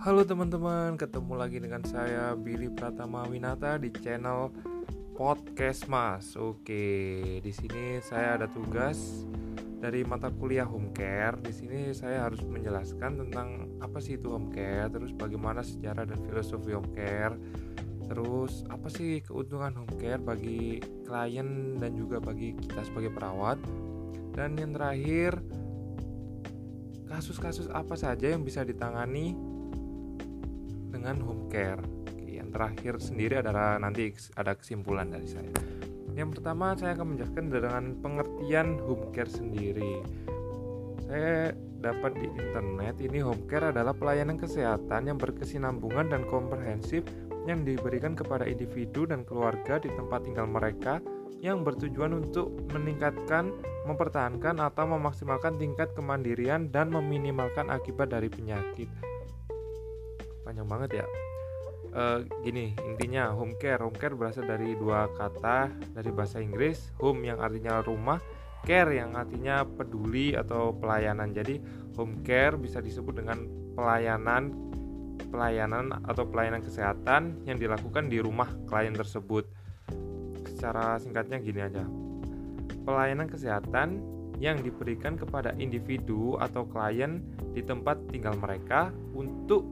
Halo teman-teman, ketemu lagi dengan saya Billy Pratama Winata di channel Podcast Mas. Oke, di sini saya ada tugas dari mata kuliah home care. Di sini saya harus menjelaskan tentang apa sih itu home care, terus bagaimana sejarah dan filosofi home care. Terus apa sih keuntungan home care bagi klien dan juga bagi kita sebagai perawat? Dan yang terakhir, kasus-kasus apa saja yang bisa ditangani dengan home care. Yang terakhir sendiri adalah nanti ada kesimpulan dari saya. Yang pertama saya akan menjelaskan dengan pengertian home care sendiri. Saya dapat di internet ini home care adalah pelayanan kesehatan yang berkesinambungan dan komprehensif yang diberikan kepada individu dan keluarga di tempat tinggal mereka yang bertujuan untuk meningkatkan, mempertahankan atau memaksimalkan tingkat kemandirian dan meminimalkan akibat dari penyakit panjang banget ya. Uh, gini intinya home care. Home care berasal dari dua kata dari bahasa Inggris home yang artinya rumah care yang artinya peduli atau pelayanan. Jadi home care bisa disebut dengan pelayanan pelayanan atau pelayanan kesehatan yang dilakukan di rumah klien tersebut. Secara singkatnya gini aja. Pelayanan kesehatan yang diberikan kepada individu atau klien di tempat tinggal mereka untuk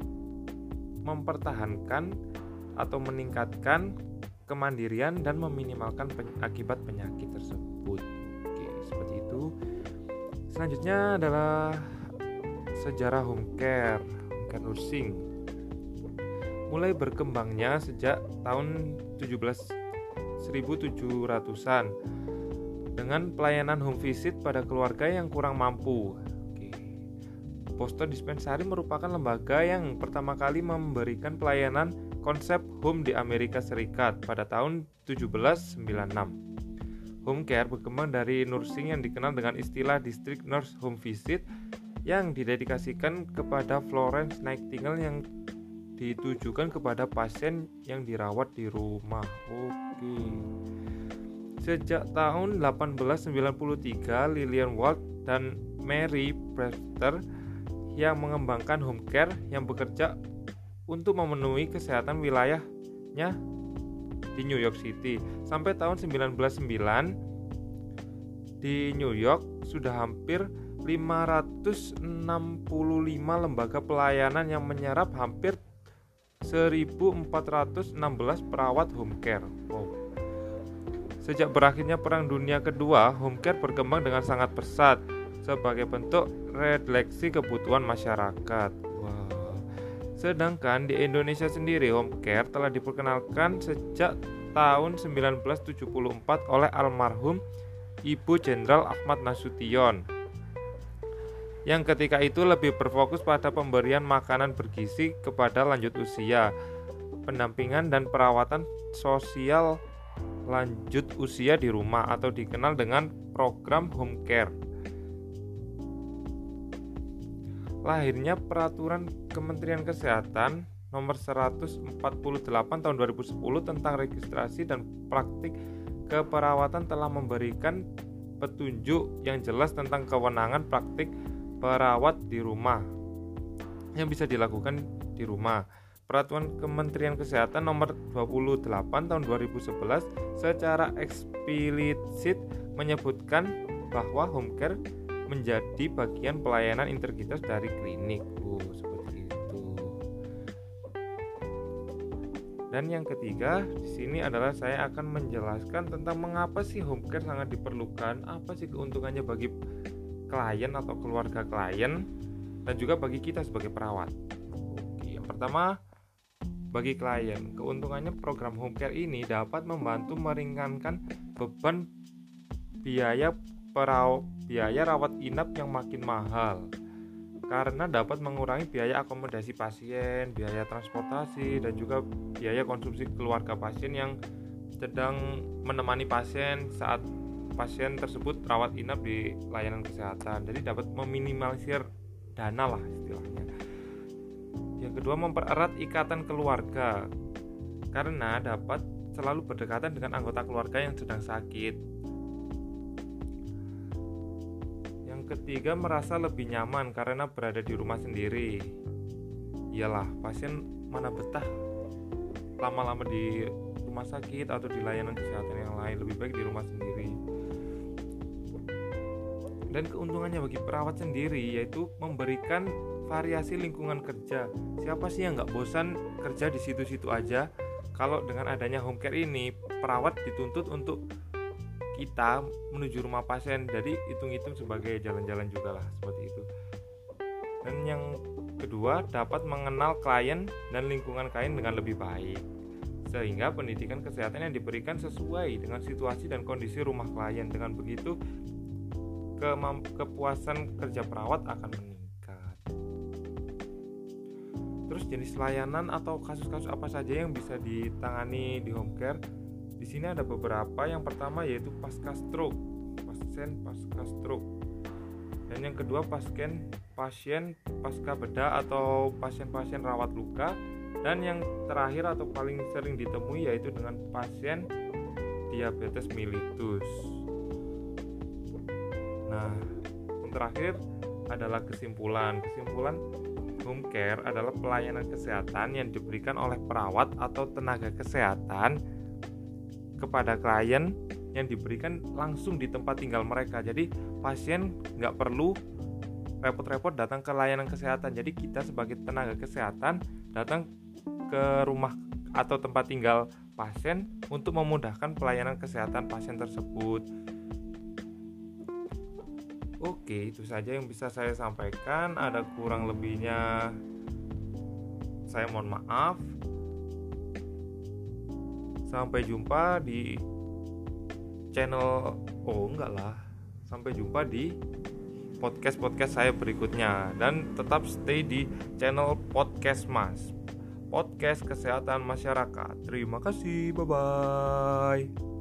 mempertahankan atau meningkatkan kemandirian dan meminimalkan pen akibat penyakit tersebut. Oke, seperti itu. Selanjutnya adalah sejarah home care, home care nursing. Mulai berkembangnya sejak tahun 17 1700-an dengan pelayanan home visit pada keluarga yang kurang mampu Posto Dispensari merupakan lembaga yang pertama kali memberikan pelayanan konsep home di Amerika Serikat pada tahun 1796. Home care berkembang dari nursing yang dikenal dengan istilah District Nurse Home Visit yang didedikasikan kepada Florence Nightingale yang ditujukan kepada pasien yang dirawat di rumah. Oke. Sejak tahun 1893, Lillian Ward dan Mary Brewster yang mengembangkan home care yang bekerja untuk memenuhi kesehatan wilayahnya di New York City. Sampai tahun 1909 di New York sudah hampir 565 lembaga pelayanan yang menyerap hampir 1416 perawat home care. Wow. Sejak berakhirnya Perang Dunia Kedua, home care berkembang dengan sangat pesat sebagai bentuk refleksi kebutuhan masyarakat. Wow. Sedangkan di Indonesia sendiri home care telah diperkenalkan sejak tahun 1974 oleh almarhum Ibu Jenderal Ahmad Nasution yang ketika itu lebih berfokus pada pemberian makanan bergizi kepada lanjut usia, pendampingan dan perawatan sosial lanjut usia di rumah atau dikenal dengan program home care. Lahirnya peraturan Kementerian Kesehatan nomor 148 tahun 2010 tentang registrasi dan praktik keperawatan telah memberikan petunjuk yang jelas tentang kewenangan praktik perawat di rumah yang bisa dilakukan di rumah. Peraturan Kementerian Kesehatan nomor 28 tahun 2011 secara eksplisit menyebutkan bahwa home care menjadi bagian pelayanan integritas dari klinik. Oh, seperti itu. Dan yang ketiga, di sini adalah saya akan menjelaskan tentang mengapa sih home care sangat diperlukan, apa sih keuntungannya bagi klien atau keluarga klien dan juga bagi kita sebagai perawat. Oke, yang pertama bagi klien, keuntungannya program home care ini dapat membantu meringankan beban biaya perau biaya rawat inap yang makin mahal karena dapat mengurangi biaya akomodasi pasien, biaya transportasi, dan juga biaya konsumsi keluarga pasien yang sedang menemani pasien saat pasien tersebut rawat inap di layanan kesehatan. Jadi dapat meminimalisir dana lah istilahnya. Yang kedua mempererat ikatan keluarga karena dapat selalu berdekatan dengan anggota keluarga yang sedang sakit ketiga merasa lebih nyaman karena berada di rumah sendiri. iyalah pasien mana betah lama-lama di rumah sakit atau di layanan kesehatan yang lain lebih baik di rumah sendiri. Dan keuntungannya bagi perawat sendiri yaitu memberikan variasi lingkungan kerja. Siapa sih yang nggak bosan kerja di situ-situ aja? Kalau dengan adanya home care ini perawat dituntut untuk kita menuju rumah pasien. Jadi hitung-hitung sebagai jalan-jalan juga lah seperti itu. Dan yang kedua dapat mengenal klien dan lingkungan klien dengan lebih baik. Sehingga pendidikan kesehatan yang diberikan sesuai dengan situasi dan kondisi rumah klien. Dengan begitu kepuasan kerja perawat akan meningkat. Terus jenis layanan atau kasus-kasus apa saja yang bisa ditangani di home care di sini ada beberapa. Yang pertama yaitu pasca stroke, pasien pasca stroke. Dan yang kedua pasien pasien pasca bedah atau pasien-pasien rawat luka. Dan yang terakhir atau paling sering ditemui yaitu dengan pasien diabetes mellitus. Nah, yang terakhir adalah kesimpulan. Kesimpulan home care adalah pelayanan kesehatan yang diberikan oleh perawat atau tenaga kesehatan kepada klien yang diberikan langsung di tempat tinggal mereka. Jadi pasien nggak perlu repot-repot datang ke layanan kesehatan. Jadi kita sebagai tenaga kesehatan datang ke rumah atau tempat tinggal pasien untuk memudahkan pelayanan kesehatan pasien tersebut. Oke, itu saja yang bisa saya sampaikan. Ada kurang lebihnya, saya mohon maaf. Sampai jumpa di channel oh enggak lah. Sampai jumpa di podcast-podcast saya berikutnya dan tetap stay di channel Podcast Mas. Podcast Kesehatan Masyarakat. Terima kasih. Bye bye.